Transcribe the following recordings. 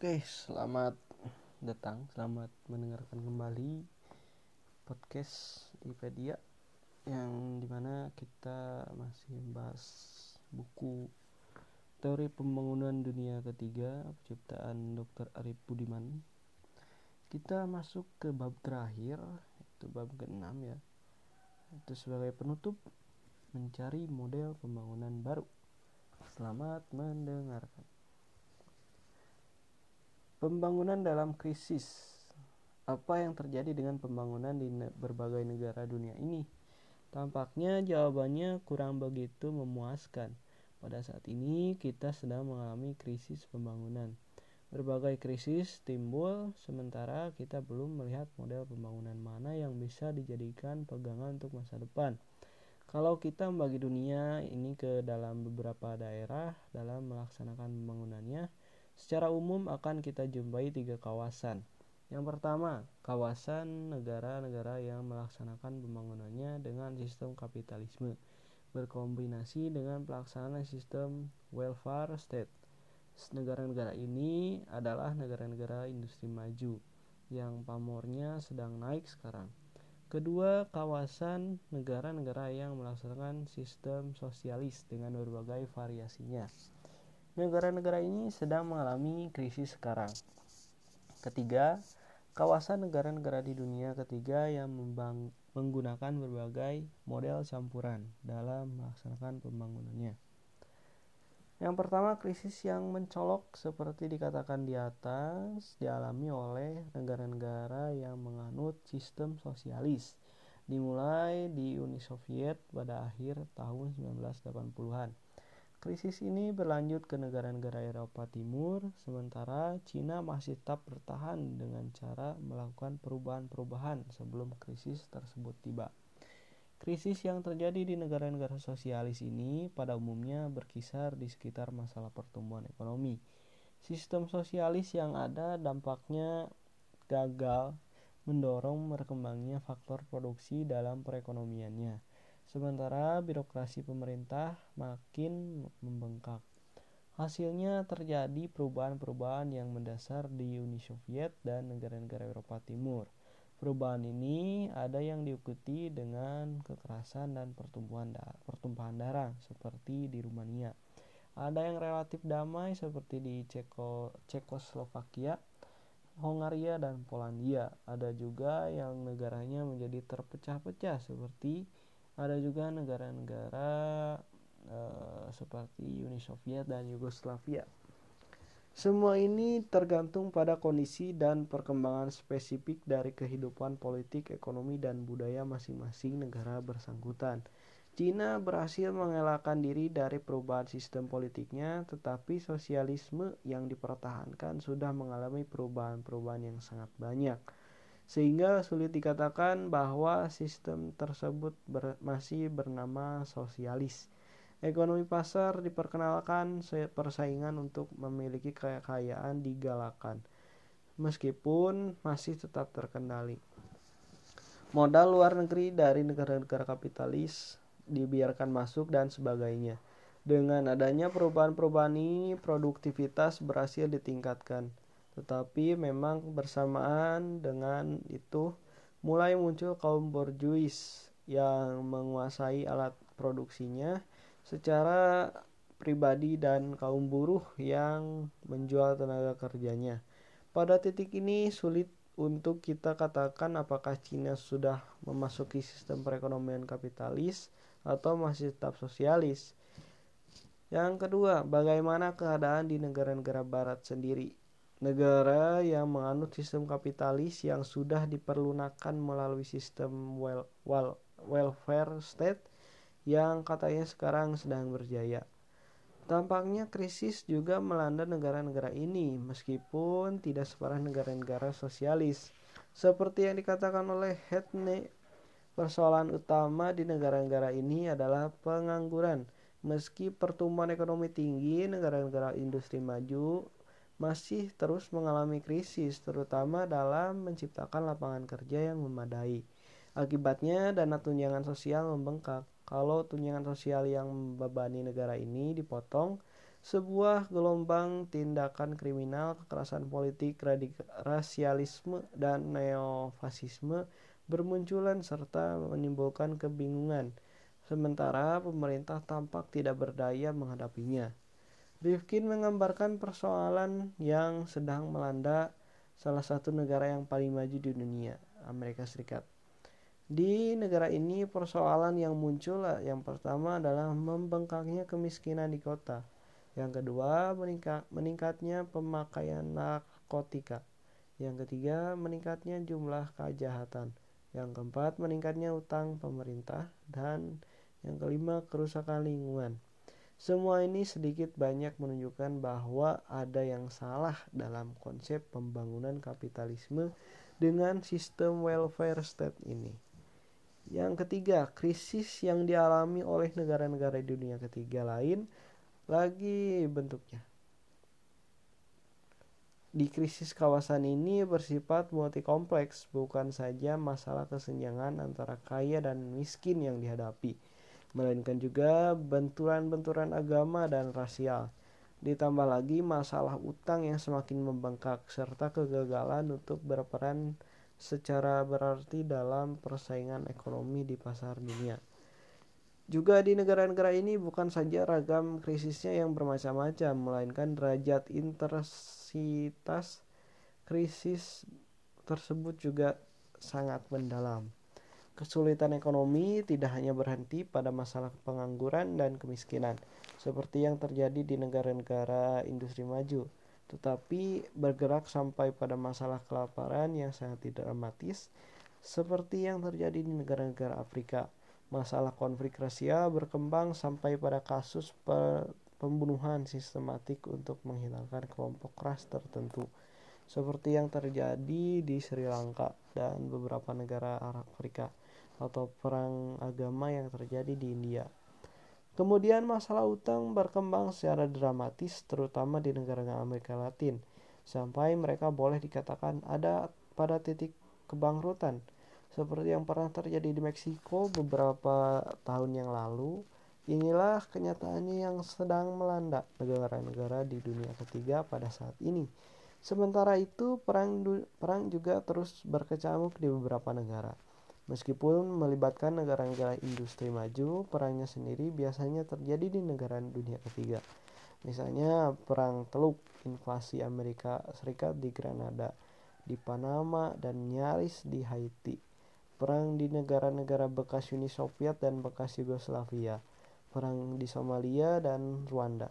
Oke, selamat datang, selamat mendengarkan kembali podcast Wikipedia yang di mana kita masih membahas buku Teori Pembangunan Dunia Ketiga penciptaan Dr. Arif Budiman. Kita masuk ke bab terakhir, itu bab ke-6 ya. Itu sebagai penutup mencari model pembangunan baru. Selamat mendengarkan. Pembangunan dalam krisis. Apa yang terjadi dengan pembangunan di berbagai negara dunia ini? Tampaknya jawabannya kurang begitu memuaskan. Pada saat ini kita sedang mengalami krisis pembangunan. Berbagai krisis timbul sementara kita belum melihat model pembangunan mana yang bisa dijadikan pegangan untuk masa depan. Kalau kita membagi dunia ini ke dalam beberapa daerah dalam melaksanakan pembangunannya, Secara umum akan kita jumpai tiga kawasan. Yang pertama, kawasan negara-negara yang melaksanakan pembangunannya dengan sistem kapitalisme berkombinasi dengan pelaksanaan sistem welfare state. Negara-negara ini adalah negara-negara industri maju yang pamornya sedang naik sekarang. Kedua, kawasan negara-negara yang melaksanakan sistem sosialis dengan berbagai variasinya negara-negara ini sedang mengalami krisis sekarang. Ketiga, kawasan negara-negara di dunia ketiga yang menggunakan berbagai model campuran dalam melaksanakan pembangunannya. Yang pertama, krisis yang mencolok seperti dikatakan di atas dialami oleh negara-negara yang menganut sistem sosialis dimulai di Uni Soviet pada akhir tahun 1980-an Krisis ini berlanjut ke negara-negara Eropa Timur, sementara Cina masih tetap bertahan dengan cara melakukan perubahan-perubahan sebelum krisis tersebut tiba. Krisis yang terjadi di negara-negara sosialis ini pada umumnya berkisar di sekitar masalah pertumbuhan ekonomi. Sistem sosialis yang ada dampaknya gagal mendorong berkembangnya faktor produksi dalam perekonomiannya sementara birokrasi pemerintah makin membengkak. Hasilnya terjadi perubahan-perubahan yang mendasar di Uni Soviet dan negara-negara Eropa Timur. Perubahan ini ada yang diikuti dengan kekerasan dan pertumbuhan da pertumpahan darah seperti di Rumania. Ada yang relatif damai seperti di Ceko Cekoslovakia, Hongaria dan Polandia. Ada juga yang negaranya menjadi terpecah-pecah seperti ada juga negara-negara uh, seperti Uni Soviet dan Yugoslavia. Semua ini tergantung pada kondisi dan perkembangan spesifik dari kehidupan politik, ekonomi, dan budaya masing-masing negara bersangkutan. Cina berhasil mengelakkan diri dari perubahan sistem politiknya, tetapi sosialisme yang dipertahankan sudah mengalami perubahan-perubahan yang sangat banyak sehingga sulit dikatakan bahwa sistem tersebut ber, masih bernama sosialis. Ekonomi pasar diperkenalkan persaingan untuk memiliki kekayaan digalakan, meskipun masih tetap terkendali. Modal luar negeri dari negara-negara kapitalis dibiarkan masuk dan sebagainya. Dengan adanya perubahan-perubahan ini, produktivitas berhasil ditingkatkan tetapi memang bersamaan dengan itu mulai muncul kaum borjuis yang menguasai alat produksinya secara pribadi dan kaum buruh yang menjual tenaga kerjanya. Pada titik ini sulit untuk kita katakan apakah Cina sudah memasuki sistem perekonomian kapitalis atau masih tetap sosialis. Yang kedua, bagaimana keadaan di negara-negara barat sendiri? Negara yang menganut sistem kapitalis yang sudah diperlunakan melalui sistem well, well, welfare state yang katanya sekarang sedang berjaya. Tampaknya krisis juga melanda negara-negara ini meskipun tidak separah negara-negara sosialis. Seperti yang dikatakan oleh Hetne, persoalan utama di negara-negara ini adalah pengangguran. Meski pertumbuhan ekonomi tinggi, negara-negara industri maju masih terus mengalami krisis, terutama dalam menciptakan lapangan kerja yang memadai. Akibatnya, dana tunjangan sosial membengkak. Kalau tunjangan sosial yang membebani negara ini dipotong, sebuah gelombang tindakan kriminal, kekerasan politik, rasialisme, dan neofasisme bermunculan serta menimbulkan kebingungan, sementara pemerintah tampak tidak berdaya menghadapinya. Rifkin menggambarkan persoalan yang sedang melanda salah satu negara yang paling maju di dunia, Amerika Serikat. Di negara ini persoalan yang muncul yang pertama adalah membengkaknya kemiskinan di kota yang kedua, meningkat, meningkatnya pemakaian narkotika. Yang ketiga, meningkatnya jumlah kejahatan. Yang keempat, meningkatnya utang pemerintah. Dan yang kelima, kerusakan lingkungan. Semua ini sedikit banyak menunjukkan bahwa ada yang salah dalam konsep pembangunan kapitalisme dengan sistem welfare state ini. Yang ketiga, krisis yang dialami oleh negara-negara dunia ketiga lain lagi bentuknya. Di krisis kawasan ini bersifat multi kompleks, bukan saja masalah kesenjangan antara kaya dan miskin yang dihadapi, melainkan juga benturan-benturan agama dan rasial. Ditambah lagi masalah utang yang semakin membengkak serta kegagalan untuk berperan secara berarti dalam persaingan ekonomi di pasar dunia. Juga di negara-negara ini bukan saja ragam krisisnya yang bermacam-macam, melainkan derajat intensitas krisis tersebut juga sangat mendalam. Kesulitan ekonomi tidak hanya berhenti pada masalah pengangguran dan kemiskinan, seperti yang terjadi di negara-negara industri maju, tetapi bergerak sampai pada masalah kelaparan yang sangat dramatis, seperti yang terjadi di negara-negara Afrika. Masalah konflik rasial berkembang sampai pada kasus pembunuhan sistematik untuk menghilangkan kelompok ras tertentu, seperti yang terjadi di Sri Lanka dan beberapa negara Afrika, atau perang agama yang terjadi di India. Kemudian masalah utang berkembang secara dramatis terutama di negara Amerika Latin sampai mereka boleh dikatakan ada pada titik kebangkrutan seperti yang pernah terjadi di Meksiko beberapa tahun yang lalu. Inilah kenyataannya yang sedang melanda negara-negara di dunia ketiga pada saat ini. Sementara itu, perang perang juga terus berkecamuk di beberapa negara. Meskipun melibatkan negara-negara industri maju, perangnya sendiri biasanya terjadi di negara dunia ketiga. Misalnya perang Teluk, invasi Amerika Serikat di Granada, di Panama, dan nyaris di Haiti perang di negara-negara bekas Uni Soviet dan bekas Yugoslavia, perang di Somalia dan Rwanda,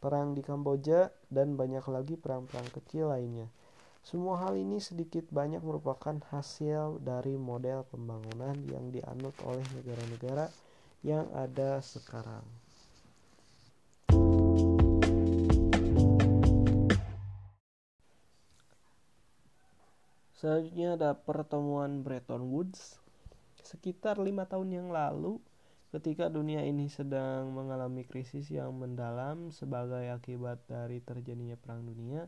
perang di Kamboja, dan banyak lagi perang-perang kecil lainnya. Semua hal ini sedikit banyak merupakan hasil dari model pembangunan yang dianut oleh negara-negara yang ada sekarang. Selanjutnya ada pertemuan Bretton Woods. Sekitar lima tahun yang lalu, ketika dunia ini sedang mengalami krisis yang mendalam sebagai akibat dari terjadinya perang dunia,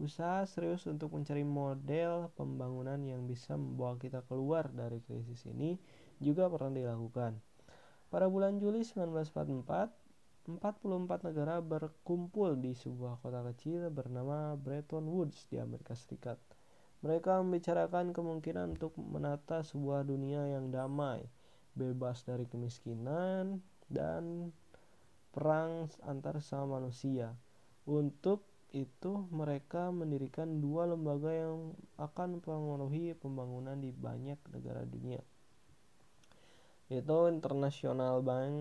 usaha serius untuk mencari model pembangunan yang bisa membawa kita keluar dari krisis ini juga pernah dilakukan. Pada bulan Juli 1944, 44 negara berkumpul di sebuah kota kecil bernama Bretton Woods di Amerika Serikat. Mereka membicarakan kemungkinan untuk menata sebuah dunia yang damai, bebas dari kemiskinan dan perang antar sama manusia. Untuk itu mereka mendirikan dua lembaga yang akan memenuhi pembangunan di banyak negara dunia yaitu International Bank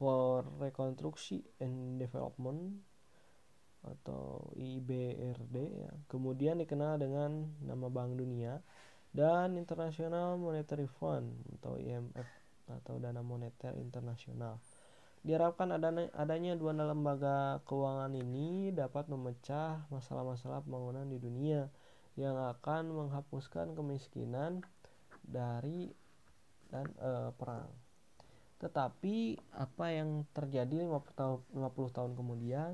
for Reconstruction and Development atau IBRD ya. Kemudian dikenal dengan nama Bank Dunia dan International Monetary Fund atau IMF atau Dana Moneter Internasional. Diharapkan adanya, adanya dua lembaga keuangan ini dapat memecah masalah-masalah pembangunan di dunia yang akan menghapuskan kemiskinan dari dan e, perang. Tetapi apa yang terjadi 50 tahun, 50 tahun kemudian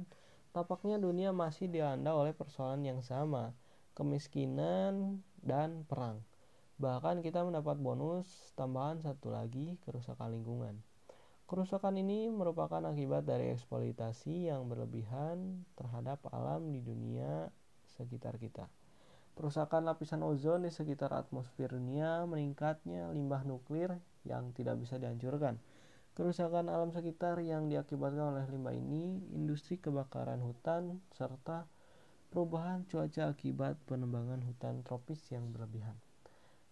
Tampaknya dunia masih dilanda oleh persoalan yang sama, kemiskinan dan perang. Bahkan kita mendapat bonus tambahan satu lagi, kerusakan lingkungan. Kerusakan ini merupakan akibat dari eksploitasi yang berlebihan terhadap alam di dunia sekitar kita. Perusakan lapisan ozon di sekitar atmosfer dunia, meningkatnya limbah nuklir yang tidak bisa dihancurkan. Kerusakan alam sekitar yang diakibatkan oleh limbah ini, industri kebakaran hutan, serta perubahan cuaca akibat penebangan hutan tropis yang berlebihan.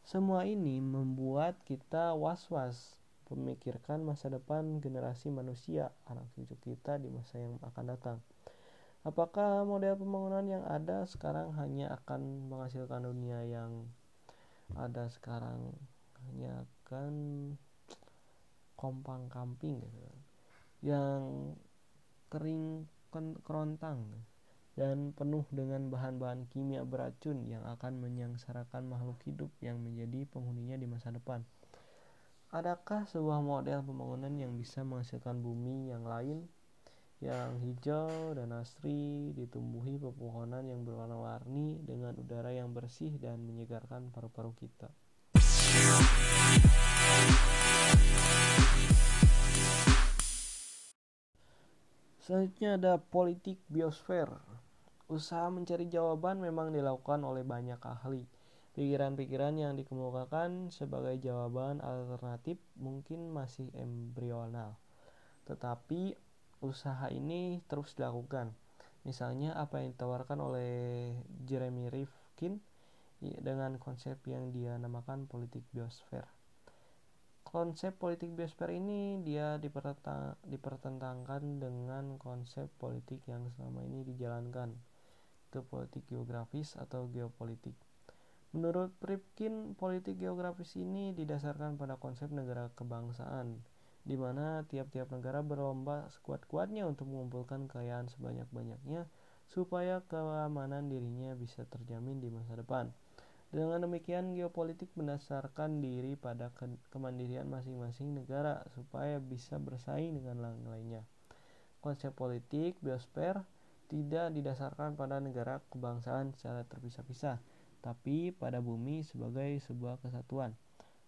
Semua ini membuat kita was-was memikirkan masa depan generasi manusia, anak cucu kita di masa yang akan datang. Apakah model pembangunan yang ada sekarang hanya akan menghasilkan dunia yang ada sekarang hanya akan kompang kamping gitu yang kering kerontang dan penuh dengan bahan-bahan kimia beracun yang akan menyangsarakan makhluk hidup yang menjadi penghuninya di masa depan. Adakah sebuah model pembangunan yang bisa menghasilkan bumi yang lain yang hijau dan asri ditumbuhi pepohonan yang berwarna-warni dengan udara yang bersih dan menyegarkan paru-paru kita. Selanjutnya ada politik biosfer. Usaha mencari jawaban memang dilakukan oleh banyak ahli Pikiran-pikiran yang dikemukakan sebagai jawaban alternatif mungkin masih embrional, tetapi usaha ini terus dilakukan. Misalnya apa yang ditawarkan oleh Jeremy Rifkin dengan konsep yang dia namakan politik biosfer. Konsep politik biosfer ini dia dipertentangkan dengan konsep politik yang selama ini dijalankan, itu politik geografis atau geopolitik. Menurut Pripkin, politik geografis ini didasarkan pada konsep negara kebangsaan, di mana tiap-tiap negara berlomba sekuat-kuatnya untuk mengumpulkan kekayaan sebanyak-banyaknya supaya keamanan dirinya bisa terjamin di masa depan. Dengan demikian, geopolitik berdasarkan diri pada ke kemandirian masing-masing negara supaya bisa bersaing dengan lain-lainnya. Konsep politik biosfer tidak didasarkan pada negara kebangsaan secara terpisah-pisah, tapi pada bumi sebagai sebuah kesatuan.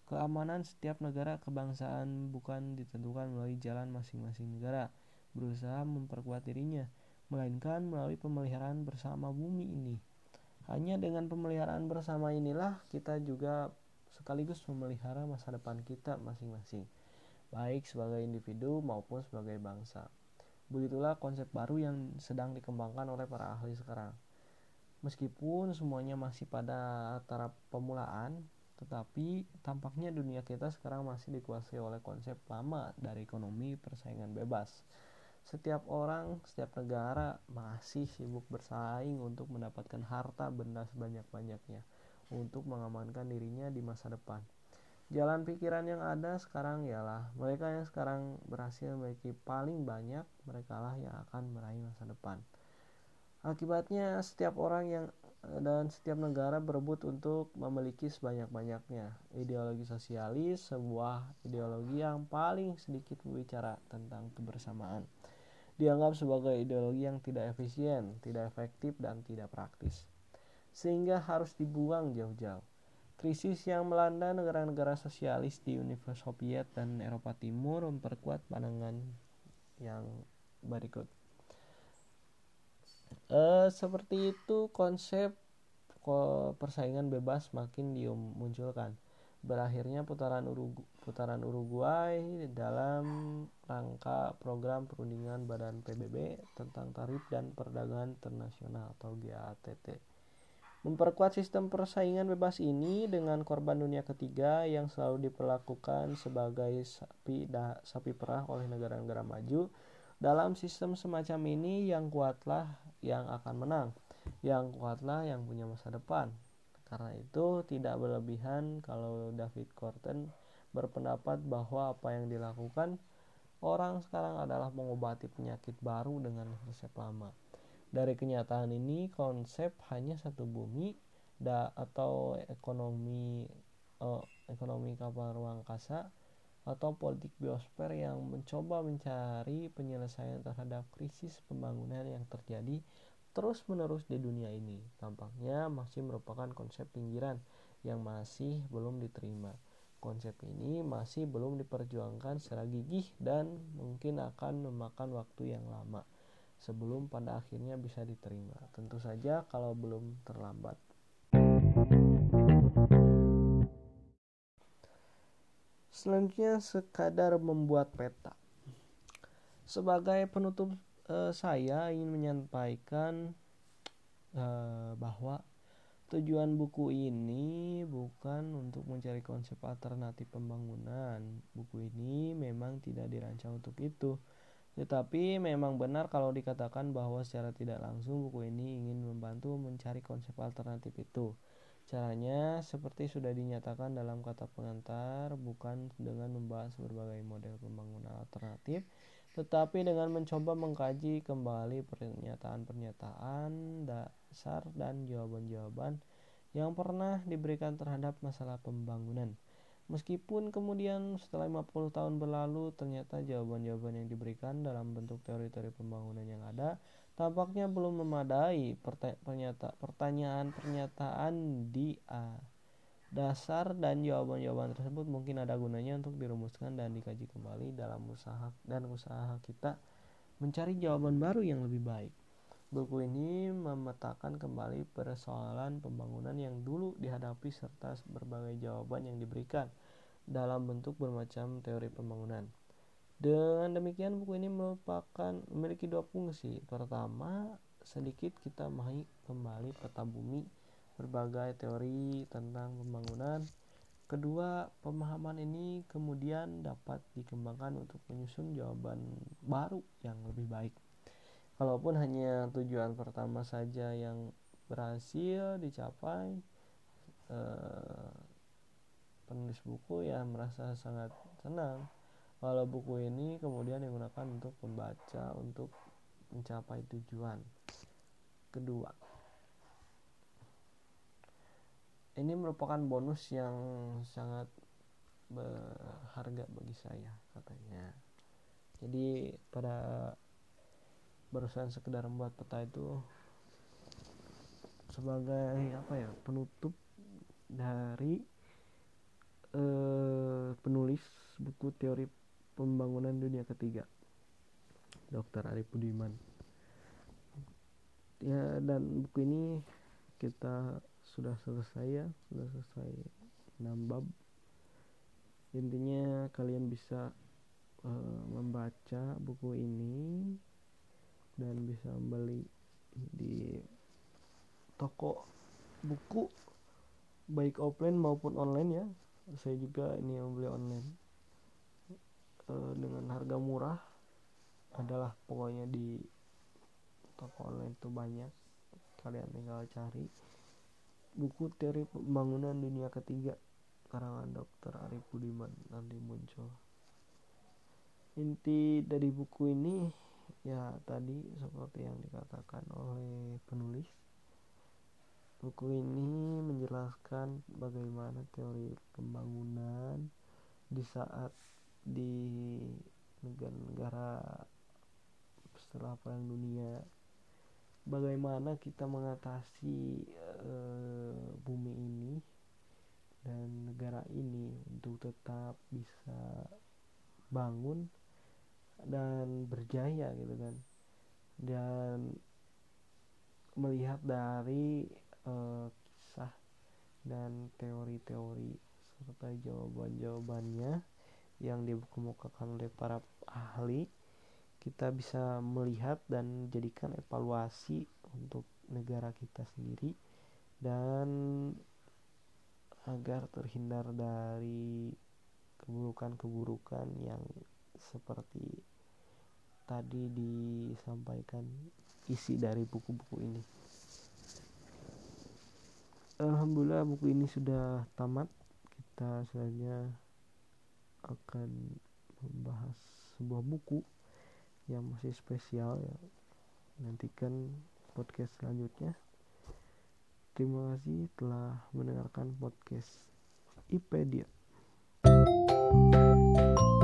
Keamanan setiap negara kebangsaan bukan ditentukan melalui jalan masing-masing negara berusaha memperkuat dirinya, melainkan melalui pemeliharaan bersama bumi ini. Hanya dengan pemeliharaan bersama inilah kita juga sekaligus memelihara masa depan kita masing-masing, baik sebagai individu maupun sebagai bangsa. Begitulah konsep baru yang sedang dikembangkan oleh para ahli sekarang. Meskipun semuanya masih pada taraf pemulaan, tetapi tampaknya dunia kita sekarang masih dikuasai oleh konsep lama dari ekonomi persaingan bebas. Setiap orang, setiap negara masih sibuk bersaing untuk mendapatkan harta benda sebanyak-banyaknya untuk mengamankan dirinya di masa depan. Jalan pikiran yang ada sekarang ialah mereka yang sekarang berhasil memiliki paling banyak, mereka lah yang akan meraih masa depan. Akibatnya setiap orang yang eh, dan setiap negara berebut untuk memiliki sebanyak-banyaknya. Ideologi sosialis sebuah ideologi yang paling sedikit berbicara tentang kebersamaan. Dianggap sebagai ideologi yang tidak efisien, tidak efektif, dan tidak praktis. Sehingga harus dibuang jauh-jauh. Krisis yang melanda negara-negara sosialis di Uni Soviet dan Eropa Timur memperkuat pandangan yang berikut. Uh, seperti itu konsep persaingan bebas makin dimunculkan. Berakhirnya putaran Urugu putaran Uruguay dalam rangka program perundingan Badan PBB tentang tarif dan perdagangan internasional atau GATT. Memperkuat sistem persaingan bebas ini dengan korban dunia ketiga yang selalu diperlakukan sebagai sapi, da, sapi perah oleh negara-negara maju dalam sistem semacam ini yang kuatlah yang akan menang, yang kuatlah yang punya masa depan. Karena itu tidak berlebihan kalau David Corten berpendapat bahwa apa yang dilakukan orang sekarang adalah mengobati penyakit baru dengan resep lama. Dari kenyataan ini, konsep hanya satu bumi da atau ekonomi eh, ekonomi kapal ruang angkasa atau politik biosfer yang mencoba mencari penyelesaian terhadap krisis pembangunan yang terjadi terus-menerus di dunia ini. Tampaknya masih merupakan konsep pinggiran yang masih belum diterima. konsep ini masih belum diperjuangkan secara gigih dan mungkin akan memakan waktu yang lama sebelum pada akhirnya bisa diterima. Tentu saja kalau belum terlambat. Selanjutnya sekadar membuat peta. Sebagai penutup eh, saya ingin menyampaikan eh, bahwa Tujuan buku ini bukan untuk mencari konsep alternatif pembangunan. Buku ini memang tidak dirancang untuk itu. Tetapi memang benar kalau dikatakan bahwa secara tidak langsung buku ini ingin membantu mencari konsep alternatif itu. Caranya seperti sudah dinyatakan dalam kata pengantar, bukan dengan membahas berbagai model pembangunan alternatif, tetapi dengan mencoba mengkaji kembali pernyataan-pernyataan dasar dan jawaban-jawaban yang pernah diberikan terhadap masalah pembangunan. Meskipun kemudian setelah 50 tahun berlalu ternyata jawaban-jawaban yang diberikan dalam bentuk teori-teori pembangunan yang ada tampaknya belum memadai pertanyaan-pernyataan di A. Dasar dan jawaban-jawaban tersebut mungkin ada gunanya untuk dirumuskan dan dikaji kembali dalam usaha dan usaha kita mencari jawaban baru yang lebih baik. Buku ini memetakan kembali persoalan pembangunan yang dulu dihadapi serta berbagai jawaban yang diberikan dalam bentuk bermacam teori pembangunan. Dengan demikian buku ini merupakan memiliki dua fungsi. Pertama, sedikit kita memahami kembali peta bumi, berbagai teori tentang pembangunan. Kedua, pemahaman ini kemudian dapat dikembangkan untuk menyusun jawaban baru yang lebih baik. Kalaupun hanya tujuan pertama saja yang berhasil dicapai, eh, penulis buku ya merasa sangat senang kalau buku ini kemudian digunakan untuk pembaca untuk mencapai tujuan. Kedua, ini merupakan bonus yang sangat berharga bagi saya katanya. Jadi pada barusan sekedar membuat peta itu sebagai apa ya penutup dari eh, penulis buku teori pembangunan dunia ketiga. Dr. Arif Budiman. Ya dan buku ini kita sudah selesai ya sudah selesai 6 bab. Intinya kalian bisa uh, membaca buku ini dan bisa membeli di toko buku baik offline maupun online ya. Saya juga ini yang beli online e, dengan harga murah adalah pokoknya di toko online itu banyak. Kalian tinggal cari buku teori pembangunan dunia ketiga karangan dokter Arif Budiman nanti muncul. Inti dari buku ini ya tadi seperti yang dikatakan oleh penulis buku ini menjelaskan bagaimana teori pembangunan di saat di negara-negara setelah perang dunia. Bagaimana kita mengatasi e, bumi ini dan negara ini untuk tetap bisa bangun dan berjaya gitu kan. Dan melihat dari uh, kisah dan teori-teori serta jawaban-jawabannya yang dikemukakan oleh para ahli kita bisa melihat dan jadikan evaluasi untuk negara kita sendiri dan agar terhindar dari keburukan-keburukan yang seperti tadi disampaikan isi dari buku-buku ini. Alhamdulillah buku ini sudah tamat. Kita selanjutnya akan membahas sebuah buku yang masih spesial ya. Nantikan podcast selanjutnya. Terima kasih telah mendengarkan podcast IPedia. thank you